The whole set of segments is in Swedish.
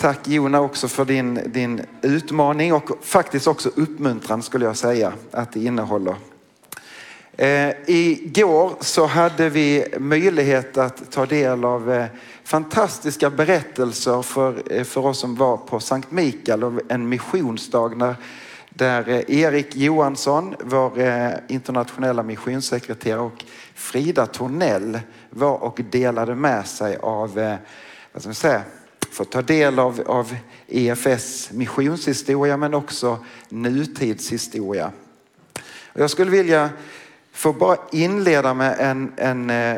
Tack Jona också för din, din utmaning och faktiskt också uppmuntran skulle jag säga att det innehåller. Eh, igår så hade vi möjlighet att ta del av eh, fantastiska berättelser för, eh, för oss som var på Sankt Mikael och en missionsdag när, där eh, Erik Johansson, vår eh, internationella missionssekreterare och Frida Tornell var och delade med sig av eh, vad ska man säga, få ta del av, av EFS missionshistoria men också nutidshistoria. Jag skulle vilja få bara inleda med en, en, eh,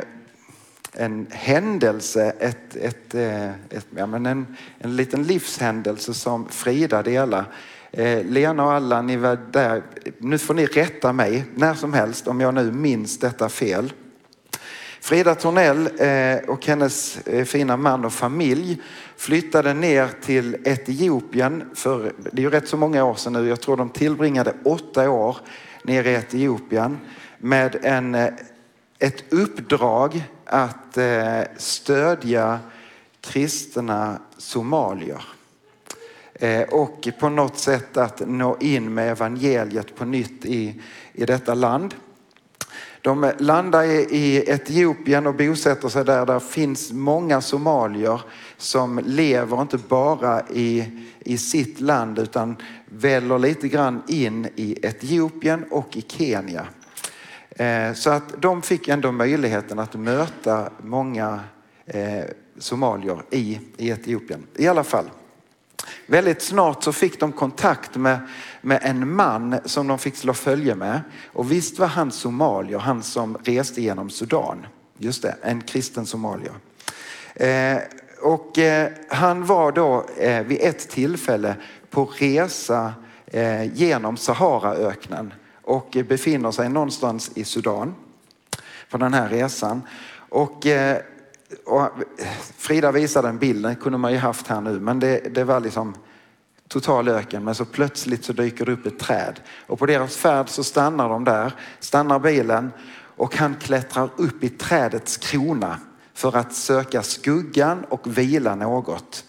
en händelse, ett, ett, eh, ett, ja, men en, en liten livshändelse som Frida delar. Eh, Lena och alla, ni var där. Nu får ni rätta mig när som helst om jag nu minns detta fel. Frida Tornell eh, och hennes eh, fina man och familj flyttade ner till Etiopien för, det är ju rätt så många år sedan nu, jag tror de tillbringade åtta år nere i Etiopien med en, eh, ett uppdrag att stödja kristna somalier. Och på något sätt att nå in med evangeliet på nytt i, i detta land. De landar i Etiopien och bosätter sig där. Där finns många somalier som lever inte bara i, i sitt land utan väller lite grann in i Etiopien och i Kenya. Eh, så att de fick ändå möjligheten att möta många eh, somalier i, i Etiopien. I alla fall. Väldigt snart så fick de kontakt med, med en man som de fick slå följe med. Och visst var han somalier, han som reste genom Sudan. Just det, en kristen somalier. Eh, och eh, han var då eh, vid ett tillfälle på resa eh, genom Saharaöknen och befinner sig någonstans i Sudan på den här resan. Och, eh, och Frida visade en bild, den kunde man ju haft här nu, men det, det var liksom total öken. Men så plötsligt så dyker det upp ett träd och på deras färd så stannar de där, stannar bilen och han klättrar upp i trädets krona för att söka skuggan och vila något.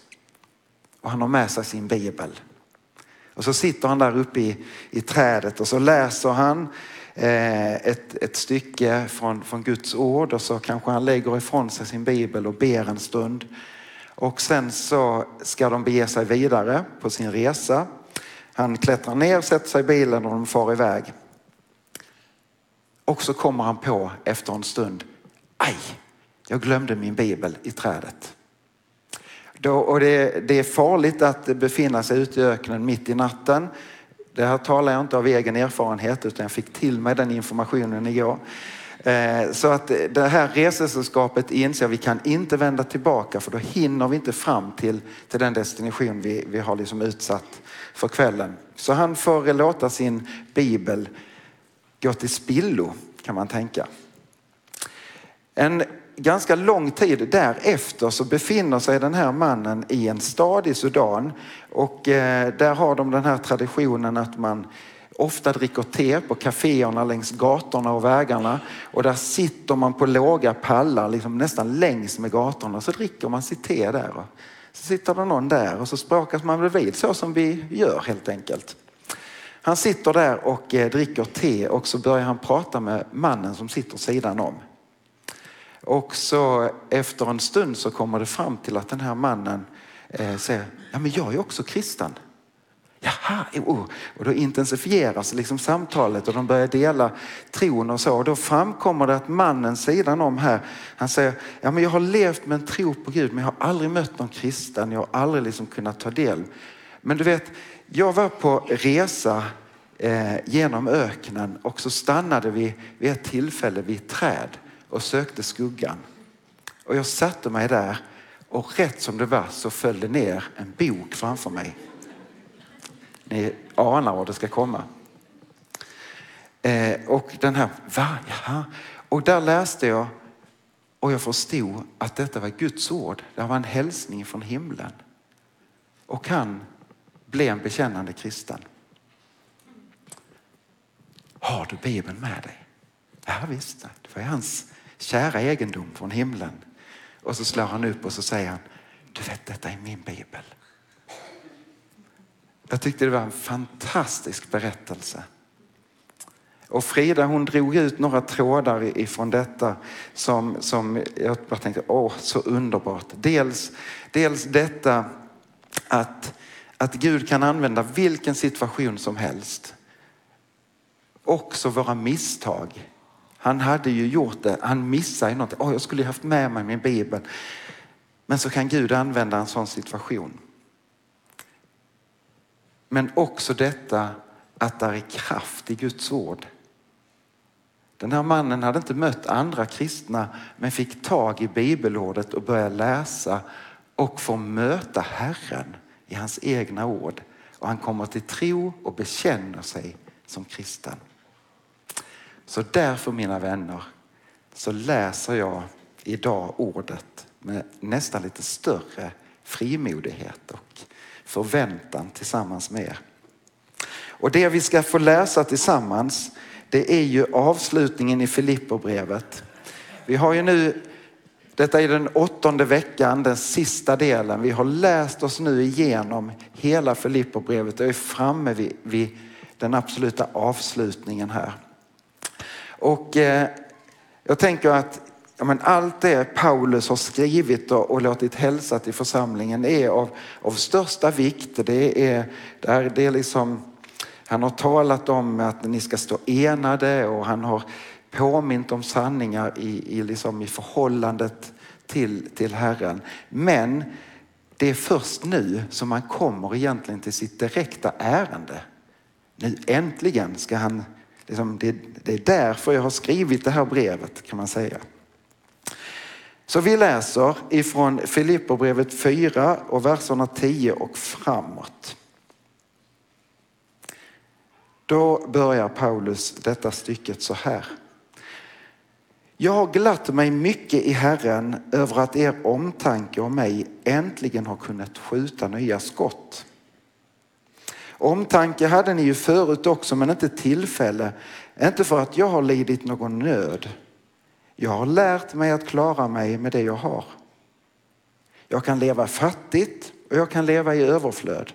Och han har med sig sin bibel. Och så sitter han där uppe i, i trädet och så läser han Eh, ett, ett stycke från, från Guds ord och så kanske han lägger ifrån sig sin bibel och ber en stund. Och sen så ska de bege sig vidare på sin resa. Han klättrar ner, sätter sig i bilen och de far iväg. Och så kommer han på efter en stund, aj, jag glömde min bibel i trädet. Då, och det, det, är farligt att befinna sig ute i öknen mitt i natten. Det här talar jag inte av egen erfarenhet utan jag fick till mig den informationen igår. Eh, så att det här resesällskapet inser att vi kan inte vända tillbaka för då hinner vi inte fram till, till den destination vi, vi har liksom utsatt för kvällen. Så han får låta sin bibel gå till spillo kan man tänka. En ganska lång tid därefter så befinner sig den här mannen i en stad i Sudan och eh, där har de den här traditionen att man ofta dricker te på kaféerna längs gatorna och vägarna och där sitter man på låga pallar liksom nästan längs med gatorna så dricker man sitt te där. Så sitter det någon där och så språkas man bredvid så som vi gör helt enkelt. Han sitter där och eh, dricker te och så börjar han prata med mannen som sitter sidan om. Och så efter en stund så kommer det fram till att den här mannen eh, säger, ja men jag är också kristen. Jaha, oh. och då intensifieras liksom samtalet och de börjar dela tron och så. Och då framkommer det att mannen sidan om här, han säger, ja men jag har levt med en tro på Gud men jag har aldrig mött någon kristen, jag har aldrig liksom kunnat ta del. Men du vet, jag var på resa eh, genom öknen och så stannade vi vid ett tillfälle vid ett träd och sökte skuggan. Och jag satte mig där Och rätt som det var så föll det ner en bok framför mig. Ni anar var det ska komma. Eh, och den här, va? Jaha. Och där läste jag och jag förstod att detta var Guds ord. Det var en hälsning från himlen. Och han blev en bekännande kristen. Har du Bibeln med dig? Ja visst, det var hans kära egendom från himlen. Och så slår han upp och så säger han, du vet detta är min bibel. Jag tyckte det var en fantastisk berättelse. Och Frida hon drog ut några trådar ifrån detta som, som jag bara tänkte, åh så underbart. Dels, dels detta att, att Gud kan använda vilken situation som helst. Också våra misstag. Han hade ju gjort det, han missade något. Oh, jag skulle ju haft med mig min bibel. Men så kan Gud använda en sån situation. Men också detta att det är kraft i Guds ord. Den här mannen hade inte mött andra kristna men fick tag i bibelordet och började läsa och få möta Herren i hans egna ord. Och han kommer till tro och bekänner sig som kristen. Så därför mina vänner så läser jag idag ordet med nästan lite större frimodighet och förväntan tillsammans med er. Och det vi ska få läsa tillsammans det är ju avslutningen i Filipperbrevet. Vi har ju nu, detta är den åttonde veckan, den sista delen. Vi har läst oss nu igenom hela Filipperbrevet och är framme vid, vid den absoluta avslutningen här. Och eh, jag tänker att ja, men allt det Paulus har skrivit och, och låtit hälsa till församlingen är av, av största vikt. Det är, det är, det är liksom han har talat om att ni ska stå enade och han har påmint om sanningar i, i, liksom i förhållandet till, till Herren. Men det är först nu som han kommer egentligen till sitt direkta ärende. Nu äntligen ska han, liksom, det, det är därför jag har skrivit det här brevet kan man säga. Så vi läser ifrån Filipperbrevet 4 och verserna 10 och framåt. Då börjar Paulus detta stycket så här. Jag har glatt mig mycket i Herren över att er omtanke om mig äntligen har kunnat skjuta nya skott. Omtanke hade ni ju förut också men inte tillfälle, inte för att jag har lidit någon nöd. Jag har lärt mig att klara mig med det jag har. Jag kan leva fattigt och jag kan leva i överflöd.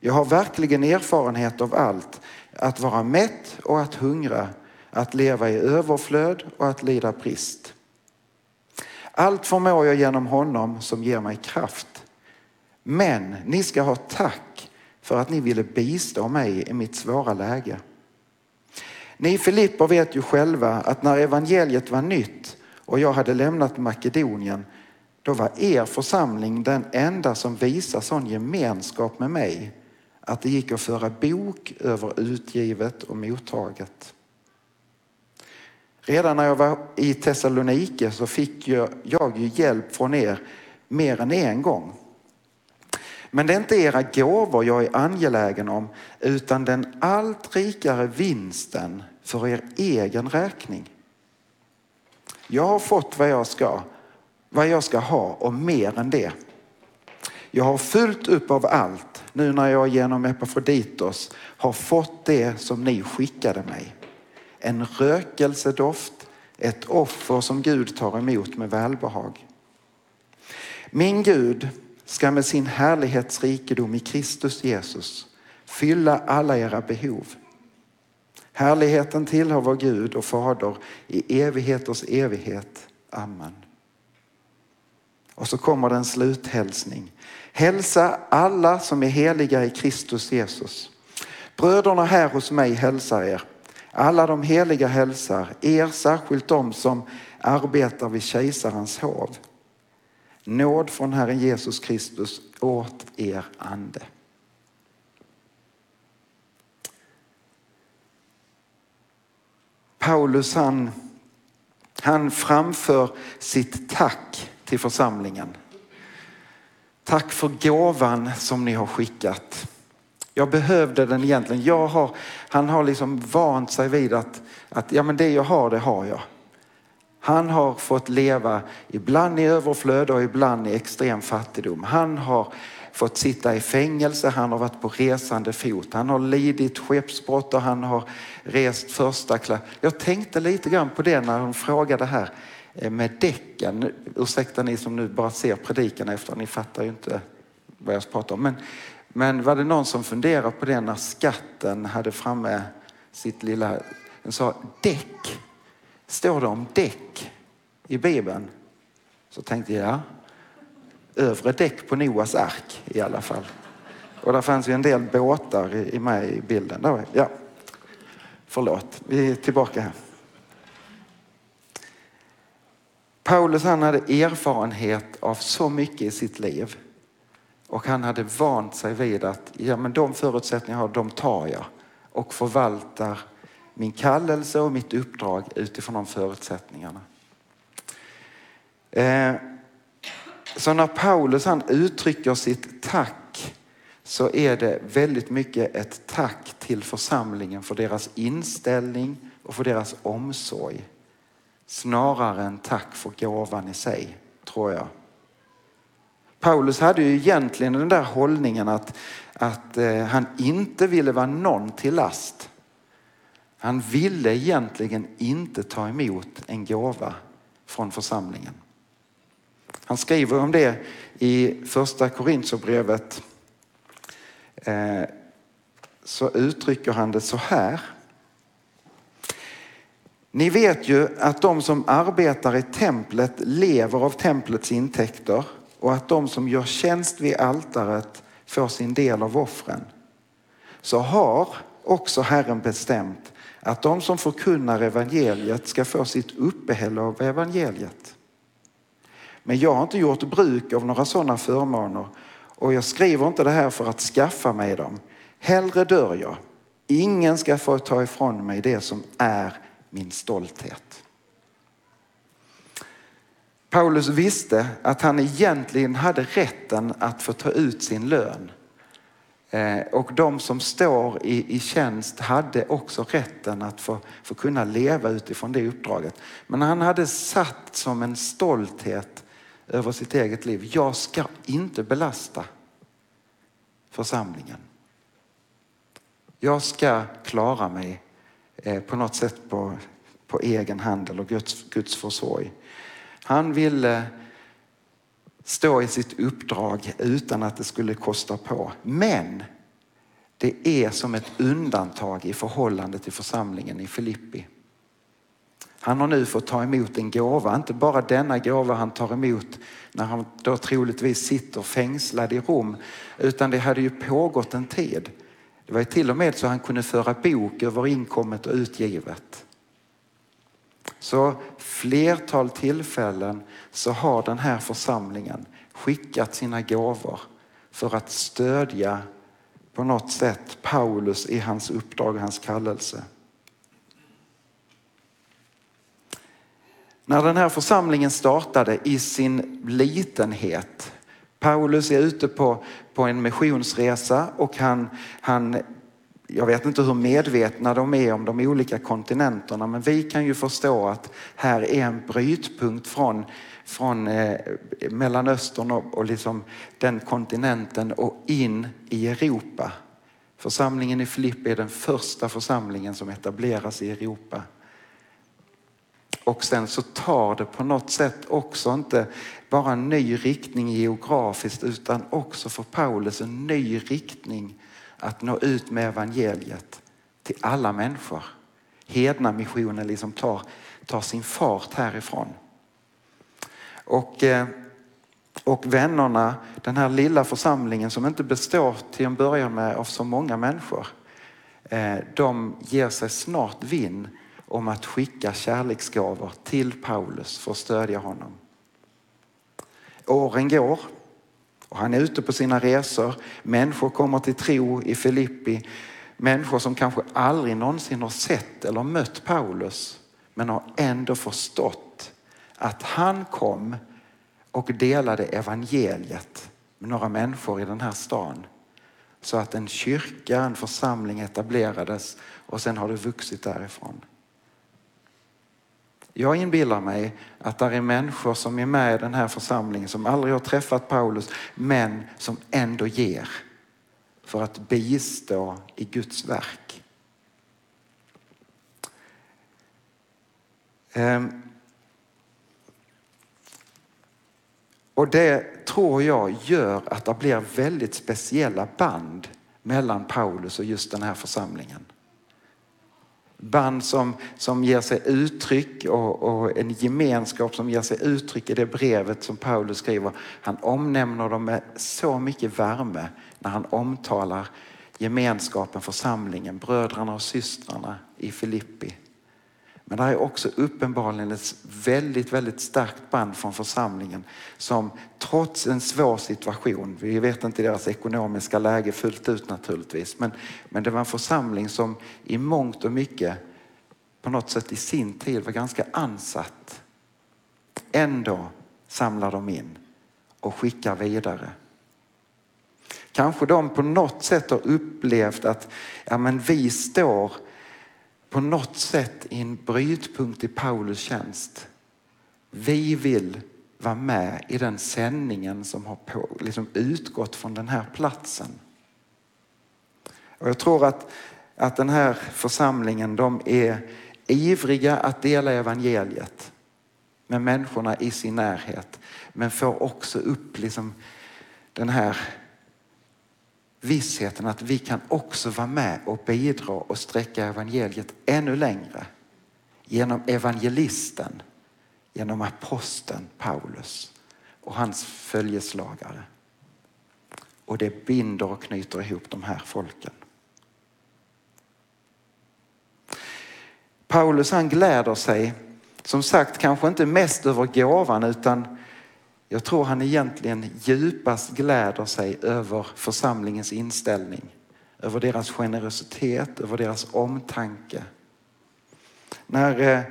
Jag har verkligen erfarenhet av allt. Att vara mätt och att hungra, att leva i överflöd och att lida brist. Allt förmår jag genom honom som ger mig kraft. Men ni ska ha tack för att ni ville bistå mig i mitt svåra läge. Ni Filipper vet ju själva att när evangeliet var nytt och jag hade lämnat Makedonien, då var er församling den enda som visade sån gemenskap med mig att det gick att föra bok över utgivet och mottaget. Redan när jag var i Thessalonike så fick jag, jag ju hjälp från er mer än en gång. Men det är inte era gåvor jag är angelägen om utan den allt rikare vinsten för er egen räkning. Jag har fått vad jag ska, vad jag ska ha och mer än det. Jag har fullt upp av allt nu när jag genom Epafroditos har fått det som ni skickade mig. En rökelsedoft, ett offer som Gud tar emot med välbehag. Min Gud ska med sin härlighetsrikedom i Kristus Jesus fylla alla era behov. Härligheten tillhör vår Gud och Fader i evigheters evighet. Amen. Och så kommer det en sluthälsning. Hälsa alla som är heliga i Kristus Jesus. Bröderna här hos mig hälsar er. Alla de heliga hälsar, er särskilt de som arbetar vid kejsarens hov. Nåd från Herren Jesus Kristus åt er ande. Paulus han, han framför sitt tack till församlingen. Tack för gåvan som ni har skickat. Jag behövde den egentligen. Jag har, han har liksom vant sig vid att, att ja, men det jag har, det har jag. Han har fått leva ibland i överflöd och ibland i extrem fattigdom. Han har fått sitta i fängelse, han har varit på resande fot, han har lidit skeppsbrott och han har rest första klass. Jag tänkte lite grann på det när hon frågade här eh, med däcken. Ursäkta ni som nu bara ser predikan efter, ni fattar ju inte vad jag pratar om. Men, men var det någon som funderade på det när skatten hade framme sitt lilla, den sa däck, står det om däck i Bibeln? Så tänkte jag, ja, övre däck på Noas ark i alla fall. Och där fanns ju en del båtar i, med i bilden. Ja. Förlåt, vi är tillbaka här. Paulus han hade erfarenhet av så mycket i sitt liv och han hade vant sig vid att ja, men de förutsättningar jag har, de tar jag och förvaltar min kallelse och mitt uppdrag utifrån de förutsättningarna. Eh, så när Paulus han uttrycker sitt tack så är det väldigt mycket ett tack till församlingen för deras inställning och för deras omsorg. Snarare än tack för gåvan i sig, tror jag. Paulus hade ju egentligen den där hållningen att, att eh, han inte ville vara någon till last. Han ville egentligen inte ta emot en gåva från församlingen. Han skriver om det i första Korintierbrevet. Eh, så uttrycker han det så här. Ni vet ju att de som arbetar i templet lever av templets intäkter och att de som gör tjänst vid altaret får sin del av offren. Så har också Herren bestämt att de som förkunnar evangeliet ska få sitt uppehälle av evangeliet. Men jag har inte gjort bruk av några sådana förmåner och jag skriver inte det här för att skaffa mig dem. Hellre dör jag. Ingen ska få ta ifrån mig det som är min stolthet. Paulus visste att han egentligen hade rätten att få ta ut sin lön. Eh, och de som står i, i tjänst hade också rätten att få, få kunna leva utifrån det uppdraget. Men han hade satt som en stolthet över sitt eget liv. Jag ska inte belasta församlingen. Jag ska klara mig eh, på något sätt på, på egen hand eller Guds, Guds försorg. Han ville stå i sitt uppdrag utan att det skulle kosta på. Men det är som ett undantag i förhållande till församlingen i Filippi. Han har nu fått ta emot en gåva, inte bara denna gåva han tar emot när han då troligtvis sitter fängslad i Rom, utan det hade ju pågått en tid. Det var till och med så han kunde föra bok över inkommet och utgivet. Så flertal tillfällen så har den här församlingen skickat sina gåvor för att stödja på något sätt Paulus i hans uppdrag och hans kallelse. När den här församlingen startade i sin litenhet. Paulus är ute på, på en missionsresa och han, han, jag vet inte hur medvetna de är om de olika kontinenterna men vi kan ju förstå att här är en brytpunkt från, från eh, Mellanöstern och, och liksom den kontinenten och in i Europa. Församlingen i Filippi är den första församlingen som etableras i Europa. Och sen så tar det på något sätt också inte bara en ny riktning geografiskt utan också för Paulus en ny riktning att nå ut med evangeliet till alla människor. Hedna missionen liksom tar, tar sin fart härifrån. Och, eh, och vännerna, den här lilla församlingen som inte består till en början med av så många människor, eh, de ger sig snart vinn om att skicka kärleksgåvor till Paulus för att stödja honom. Åren går och han är ute på sina resor. Människor kommer till tro i Filippi. Människor som kanske aldrig någonsin har sett eller mött Paulus men har ändå förstått att han kom och delade evangeliet med några människor i den här stan. Så att en kyrka, en församling etablerades och sen har det vuxit därifrån. Jag inbillar mig att det är människor som är med i den här församlingen som aldrig har träffat Paulus men som ändå ger för att bistå i Guds verk. Ehm. Och det tror jag gör att det blir väldigt speciella band mellan Paulus och just den här församlingen. Band som, som ger sig uttryck och, och, en gemenskap som ger sig uttryck i det brevet som Paulus skriver. Han omnämner dem med så mycket värme när han omtalar gemenskapen, församlingen, bröderna och systrarna i Filippi. Men det är också uppenbarligen ett väldigt, väldigt starkt band från församlingen som trots en svår situation, vi vet inte deras ekonomiska läge fullt ut naturligtvis, men, men det var en församling som i mångt och mycket på något sätt i sin tid var ganska ansatt. Ändå samlar de in och skickar vidare. Kanske de på något sätt har upplevt att ja, men vi står på något sätt i en brytpunkt i Paulus tjänst. Vi vill vara med i den sändningen som har på, liksom utgått från den här platsen. Och jag tror att, att den här församlingen de är ivriga att dela evangeliet med människorna i sin närhet men får också upp liksom den här vissheten att vi kan också vara med och bidra och sträcka evangeliet ännu längre genom evangelisten, genom aposteln Paulus och hans följeslagare. Och det binder och knyter ihop de här folken. Paulus han gläder sig som sagt kanske inte mest över gåvan utan jag tror han egentligen djupast gläder sig över församlingens inställning, över deras generositet, över deras omtanke. När, eh,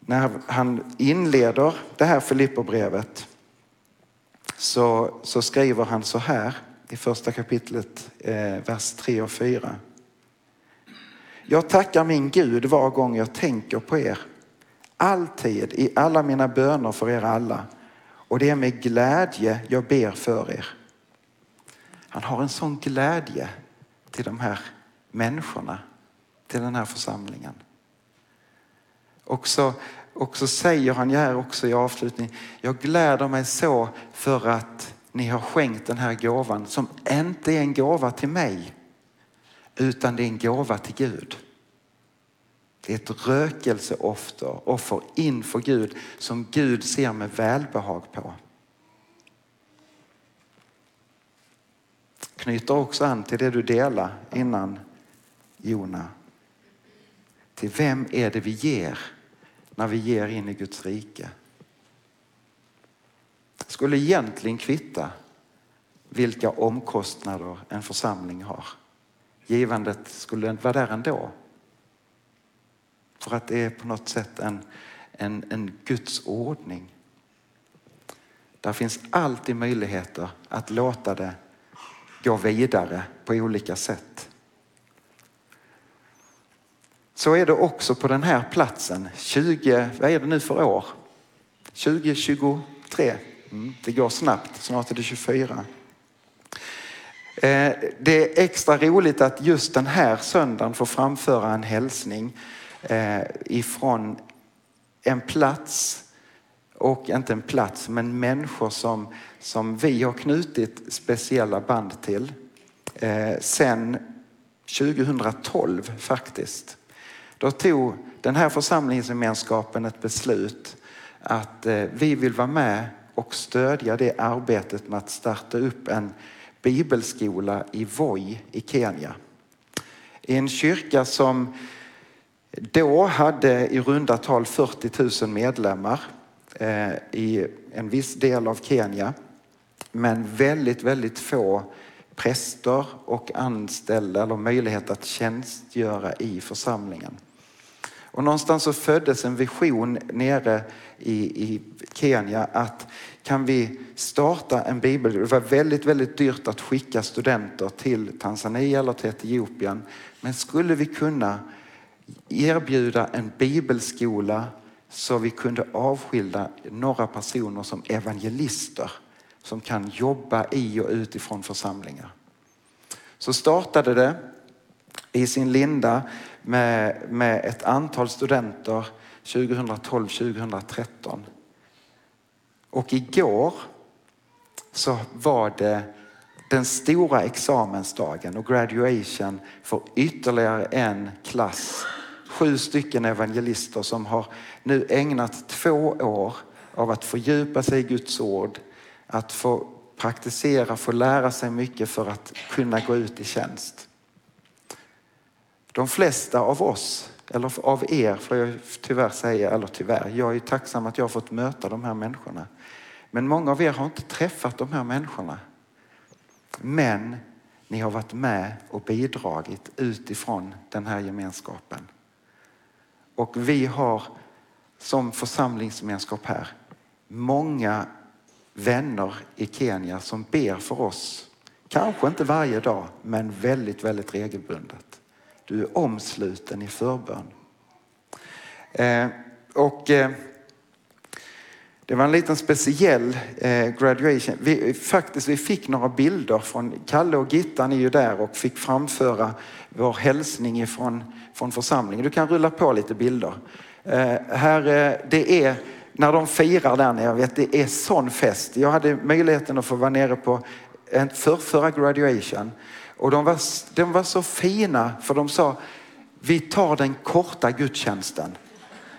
när han inleder det här Filipperbrevet så, så skriver han så här i första kapitlet, eh, vers 3 och 4. Jag tackar min Gud var gång jag tänker på er. Alltid i alla mina böner för er alla och det är med glädje jag ber för er. Han har en sån glädje till de här människorna, till den här församlingen. Och så, och så säger han ju här också i avslutningen. jag gläder mig så för att ni har skänkt den här gåvan som inte är en gåva till mig utan det är en gåva till Gud. Det är ett rökelseoffer offer inför Gud som Gud ser med välbehag på. Knyter också an till det du delade innan Jona. Till vem är det vi ger när vi ger in i Guds rike? Skulle egentligen kvitta vilka omkostnader en församling har. Givandet skulle vara där ändå. För att det är på något sätt en, en, en Guds ordning. Där finns alltid möjligheter att låta det gå vidare på olika sätt. Så är det också på den här platsen. 20, vad är det nu för år? 2023. Mm, det går snabbt, snart är det 24. Eh, det är extra roligt att just den här söndagen få framföra en hälsning Eh, ifrån en plats och inte en plats men människor som, som vi har knutit speciella band till eh, sen 2012 faktiskt. Då tog den här församlingsgemenskapen ett beslut att eh, vi vill vara med och stödja det arbetet med att starta upp en bibelskola i Voi i Kenya. I en kyrka som då hade i runda tal 40 000 medlemmar eh, i en viss del av Kenya. Men väldigt, väldigt få präster och anställda eller möjlighet att tjänstgöra i församlingen. Och någonstans så föddes en vision nere i, i Kenya att kan vi starta en bibel? Det var väldigt, väldigt dyrt att skicka studenter till Tanzania eller till Etiopien. Men skulle vi kunna erbjuda en bibelskola så vi kunde avskilda några personer som evangelister som kan jobba i och utifrån församlingar. Så startade det i sin linda med, med ett antal studenter 2012-2013. Och igår så var det den stora examensdagen och graduation för ytterligare en klass. Sju stycken evangelister som har nu ägnat två år av att fördjupa sig i Guds ord, att få praktisera, få lära sig mycket för att kunna gå ut i tjänst. De flesta av oss, eller av er får jag tyvärr säga, eller tyvärr, jag är tacksam att jag har fått möta de här människorna. Men många av er har inte träffat de här människorna. Men ni har varit med och bidragit utifrån den här gemenskapen. Och vi har som församlingsgemenskap här många vänner i Kenya som ber för oss. Kanske inte varje dag, men väldigt, väldigt regelbundet. Du är omsluten i förbön. Eh, och eh, det var en liten speciell eh, graduation. Vi, faktiskt, vi fick några bilder från Kalle och Gittan är ju där och fick framföra vår hälsning ifrån, från församlingen. Du kan rulla på lite bilder. Eh, här, eh, det är när de firar där nere, vet, det är sån fest. Jag hade möjligheten att få vara nere på en förrförra graduation och de var, de var så fina för de sa vi tar den korta gudstjänsten.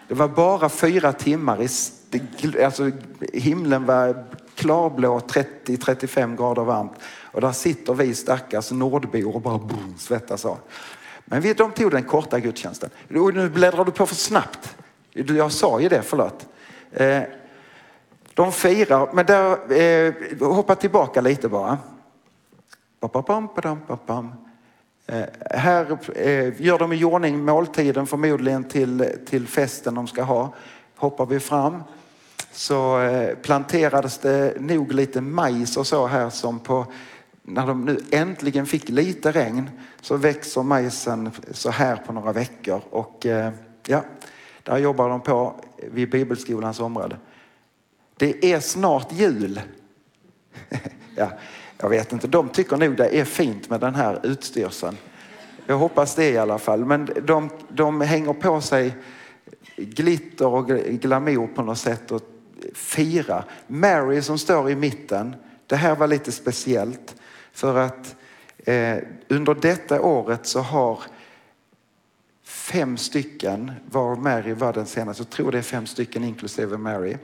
Det var bara fyra timmar, i, alltså himlen var klarblå 30-35 grader varmt och där sitter vi stackars nordbor och bara boom, svettas av. Men vi, de tog den korta gudstjänsten. Nu bläddrar du på för snabbt. Jag sa ju det, förlåt. Eh, de firar, men där, eh, hoppa tillbaka lite bara. Eh, här eh, gör de i ordning måltiden förmodligen till, till festen de ska ha. Hoppar vi fram så eh, planterades det nog lite majs och så här som på när de nu äntligen fick lite regn så växer majsen så här på några veckor och eh, ja, där jobbar de på vid bibelskolans område. Det är snart jul. ja, jag vet inte, de tycker nog det är fint med den här utstyrseln. Jag hoppas det i alla fall. Men de, de hänger på sig glitter och glamour på något sätt och fira. Mary som står i mitten, det här var lite speciellt för att eh, under detta året så har fem stycken, var Mary var den senaste, jag tror det är fem stycken inklusive Mary,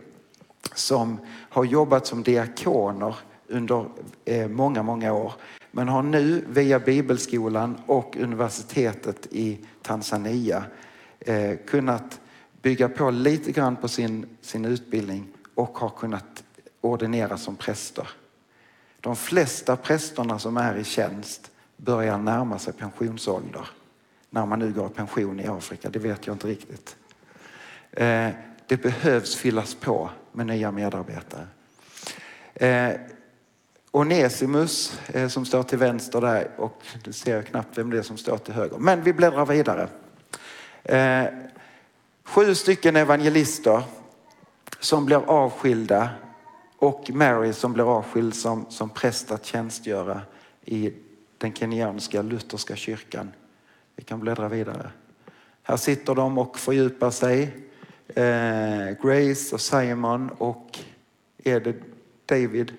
som har jobbat som diakoner under eh, många, många år. Men har nu via bibelskolan och universitetet i Tanzania eh, kunnat bygga på lite grann på sin, sin utbildning och har kunnat ordinera som präster. De flesta prästerna som är i tjänst börjar närma sig pensionsålder när man nu går i pension i Afrika. Det vet jag inte riktigt. Eh, det behövs fyllas på med nya medarbetare. Eh, Onesimus eh, som står till vänster där och du ser knappt vem det är som står till höger. Men vi bläddrar vidare. Sju stycken evangelister som blir avskilda och Mary som blir avskild som, som präst att tjänstgöra i den kenyanska lutherska kyrkan vi kan bläddra vidare. Här sitter de och fördjupar sig. Eh, Grace och Simon och är det David?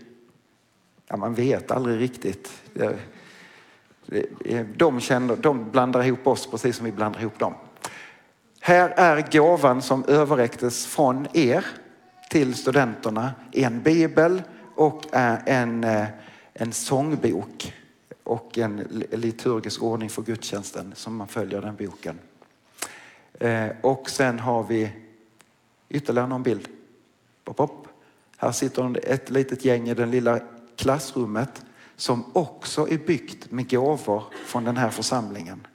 Ja, man vet aldrig riktigt. Eh, de, känner, de blandar ihop oss precis som vi blandar ihop dem. Här är gåvan som överräcktes från er till studenterna. En bibel och eh, en, eh, en sångbok och en liturgisk ordning för gudstjänsten som man följer den boken. Eh, och sen har vi ytterligare någon bild. Pop, pop. Här sitter ett litet gäng i det lilla klassrummet som också är byggt med gåvor från den här församlingen.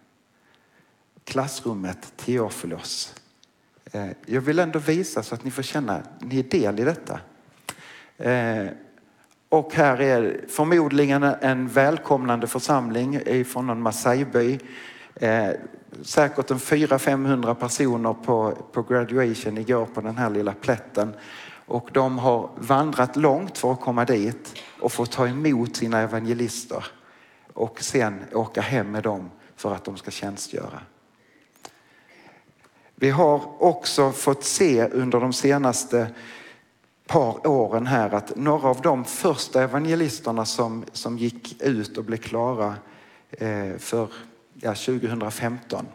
Klassrummet Teofilos eh, jag vill ändå visa så att ni får känna att ni är del i detta. Eh, och här är förmodligen en välkomnande församling från någon Masaiby. Eh, säkert en 400-500 personer på, på graduation igår på den här lilla plätten. Och de har vandrat långt för att komma dit och få ta emot sina evangelister och sen åka hem med dem för att de ska tjänstgöra. Vi har också fått se under de senaste par åren här att några av de första evangelisterna som, som gick ut och blev klara eh, för ja, 2015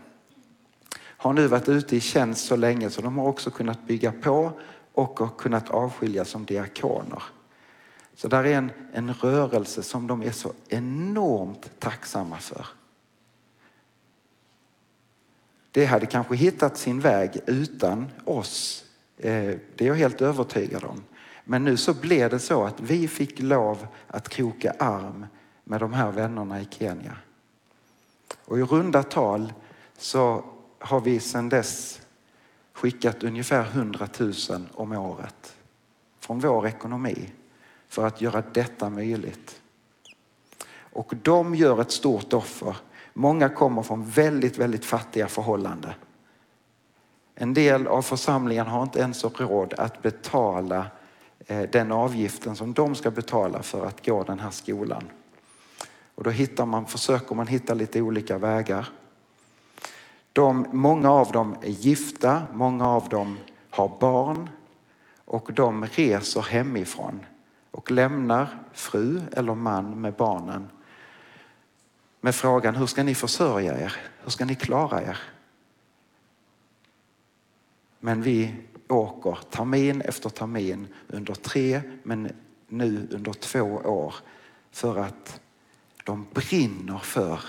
har nu varit ute i tjänst så länge så de har också kunnat bygga på och har kunnat avskiljas som diakoner. Så där är en, en rörelse som de är så enormt tacksamma för. Det hade kanske hittat sin väg utan oss. Eh, det är jag helt övertygad om. Men nu så blev det så att vi fick lov att kroka arm med de här vännerna i Kenya. Och i runda tal så har vi sedan dess skickat ungefär 100 000 om året från vår ekonomi för att göra detta möjligt. Och de gör ett stort offer. Många kommer från väldigt, väldigt fattiga förhållanden. En del av församlingen har inte ens råd att betala eh, den avgiften som de ska betala för att gå den här skolan. Och då hittar man, försöker man hitta lite olika vägar. De, många av dem är gifta, många av dem har barn och de reser hemifrån och lämnar fru eller man med barnen med frågan hur ska ni försörja er? Hur ska ni klara er? Men vi åker termin efter termin under tre men nu under två år för att de brinner för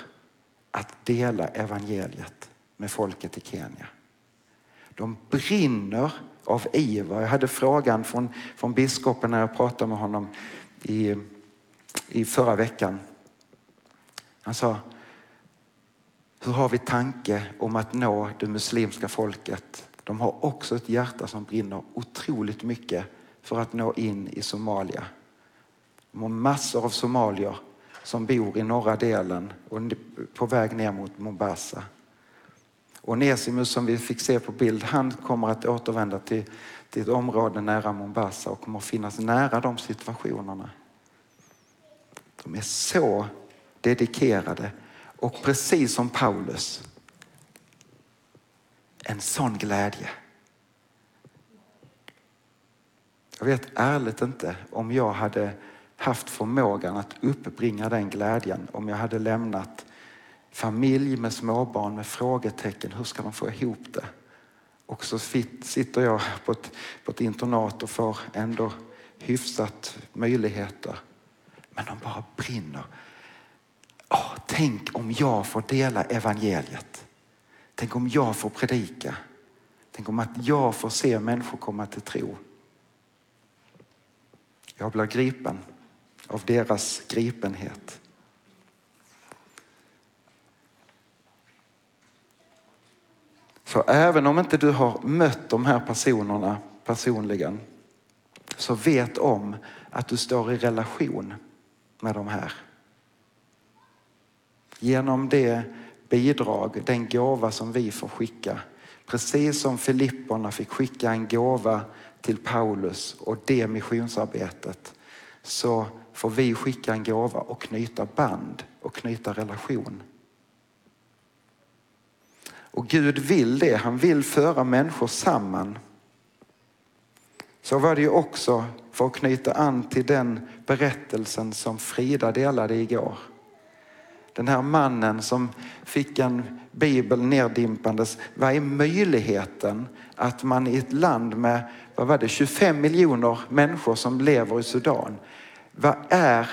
att dela evangeliet med folket i Kenya. De brinner av iver. Jag hade frågan från, från biskopen när jag pratade med honom i, i förra veckan. Han sa, hur har vi tanke om att nå det muslimska folket? De har också ett hjärta som brinner otroligt mycket för att nå in i Somalia. De har massor av somalier som bor i norra delen och på väg ner mot Mombasa. Onesimus som vi fick se på bild, han kommer att återvända till, till ett område nära Mombasa och kommer att finnas nära de situationerna. De är så dedikerade och precis som Paulus, en sån glädje. Jag vet ärligt inte om jag hade haft förmågan att uppbringa den glädjen om jag hade lämnat familj med småbarn med frågetecken. Hur ska de få ihop det? Och så sitter jag på ett, på ett internat och får ändå hyfsat möjligheter. Men de bara brinner. Oh, tänk om jag får dela evangeliet. Tänk om jag får predika. Tänk om att jag får se människor komma till tro. Jag blir gripen av deras gripenhet. Så även om inte du har mött de här personerna personligen så vet om att du står i relation med de här. Genom det bidrag, den gåva som vi får skicka. Precis som Filipporna fick skicka en gåva till Paulus och det missionsarbetet så får vi skicka en gåva och knyta band och knyta relation. Och Gud vill det, han vill föra människor samman. Så var det ju också för att knyta an till den berättelsen som Frida delade igår. Den här mannen som fick en bibel neddimpandes. Vad är möjligheten att man i ett land med vad var det, 25 miljoner människor som lever i Sudan. Vad är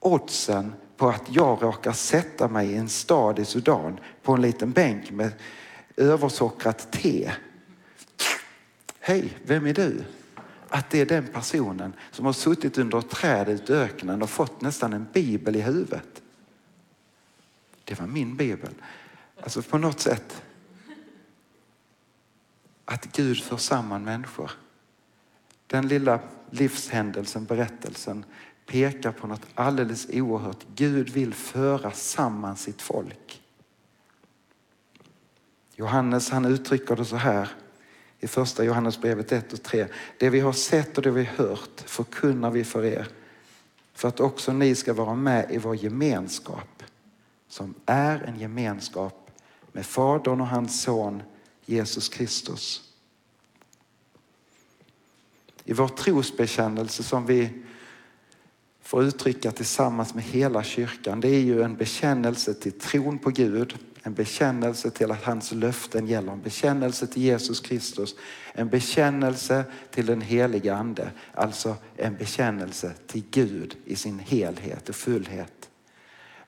oddsen på att jag råkar sätta mig i en stad i Sudan på en liten bänk med översockrat te? Hej, vem är du? Att det är den personen som har suttit under ett träd ute i öknen och fått nästan en bibel i huvudet. Det var min bibel. Alltså på något sätt att Gud för samman människor. Den lilla livshändelsen, berättelsen pekar på något alldeles oerhört. Gud vill föra samman sitt folk. Johannes han uttrycker det så här i första Johannesbrevet 1 och 3. Det vi har sett och det vi hört förkunnar vi för er för att också ni ska vara med i vår gemenskap som är en gemenskap med Fadern och hans son Jesus Kristus. I vår trosbekännelse som vi får uttrycka tillsammans med hela kyrkan, det är ju en bekännelse till tron på Gud, en bekännelse till att hans löften gäller, en bekännelse till Jesus Kristus, en bekännelse till den heliga Ande, alltså en bekännelse till Gud i sin helhet och fullhet.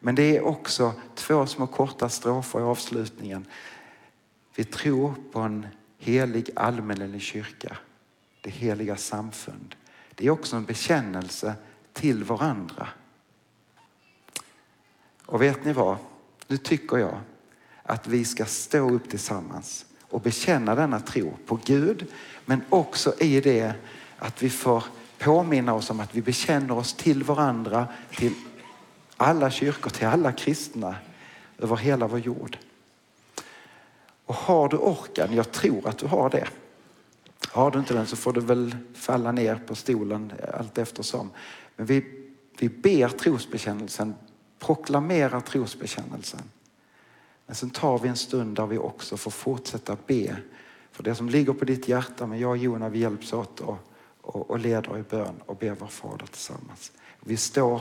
Men det är också två små korta strofer i avslutningen. Vi tror på en helig allmänlig kyrka, det heliga samfund. Det är också en bekännelse till varandra. Och vet ni vad? Nu tycker jag att vi ska stå upp tillsammans och bekänna denna tro på Gud, men också i det att vi får påminna oss om att vi bekänner oss till varandra, till alla kyrkor, till alla kristna över hela vår jord. Och har du orkan, jag tror att du har det. Har du inte den så får du väl falla ner på stolen allt eftersom. Men vi, vi ber trosbekännelsen, proklamerar trosbekännelsen. Men sen tar vi en stund där vi också får fortsätta be för det som ligger på ditt hjärta. Men jag och Jona vi hjälps åt och, och, och leder i bön och ber vår Fader tillsammans. Vi står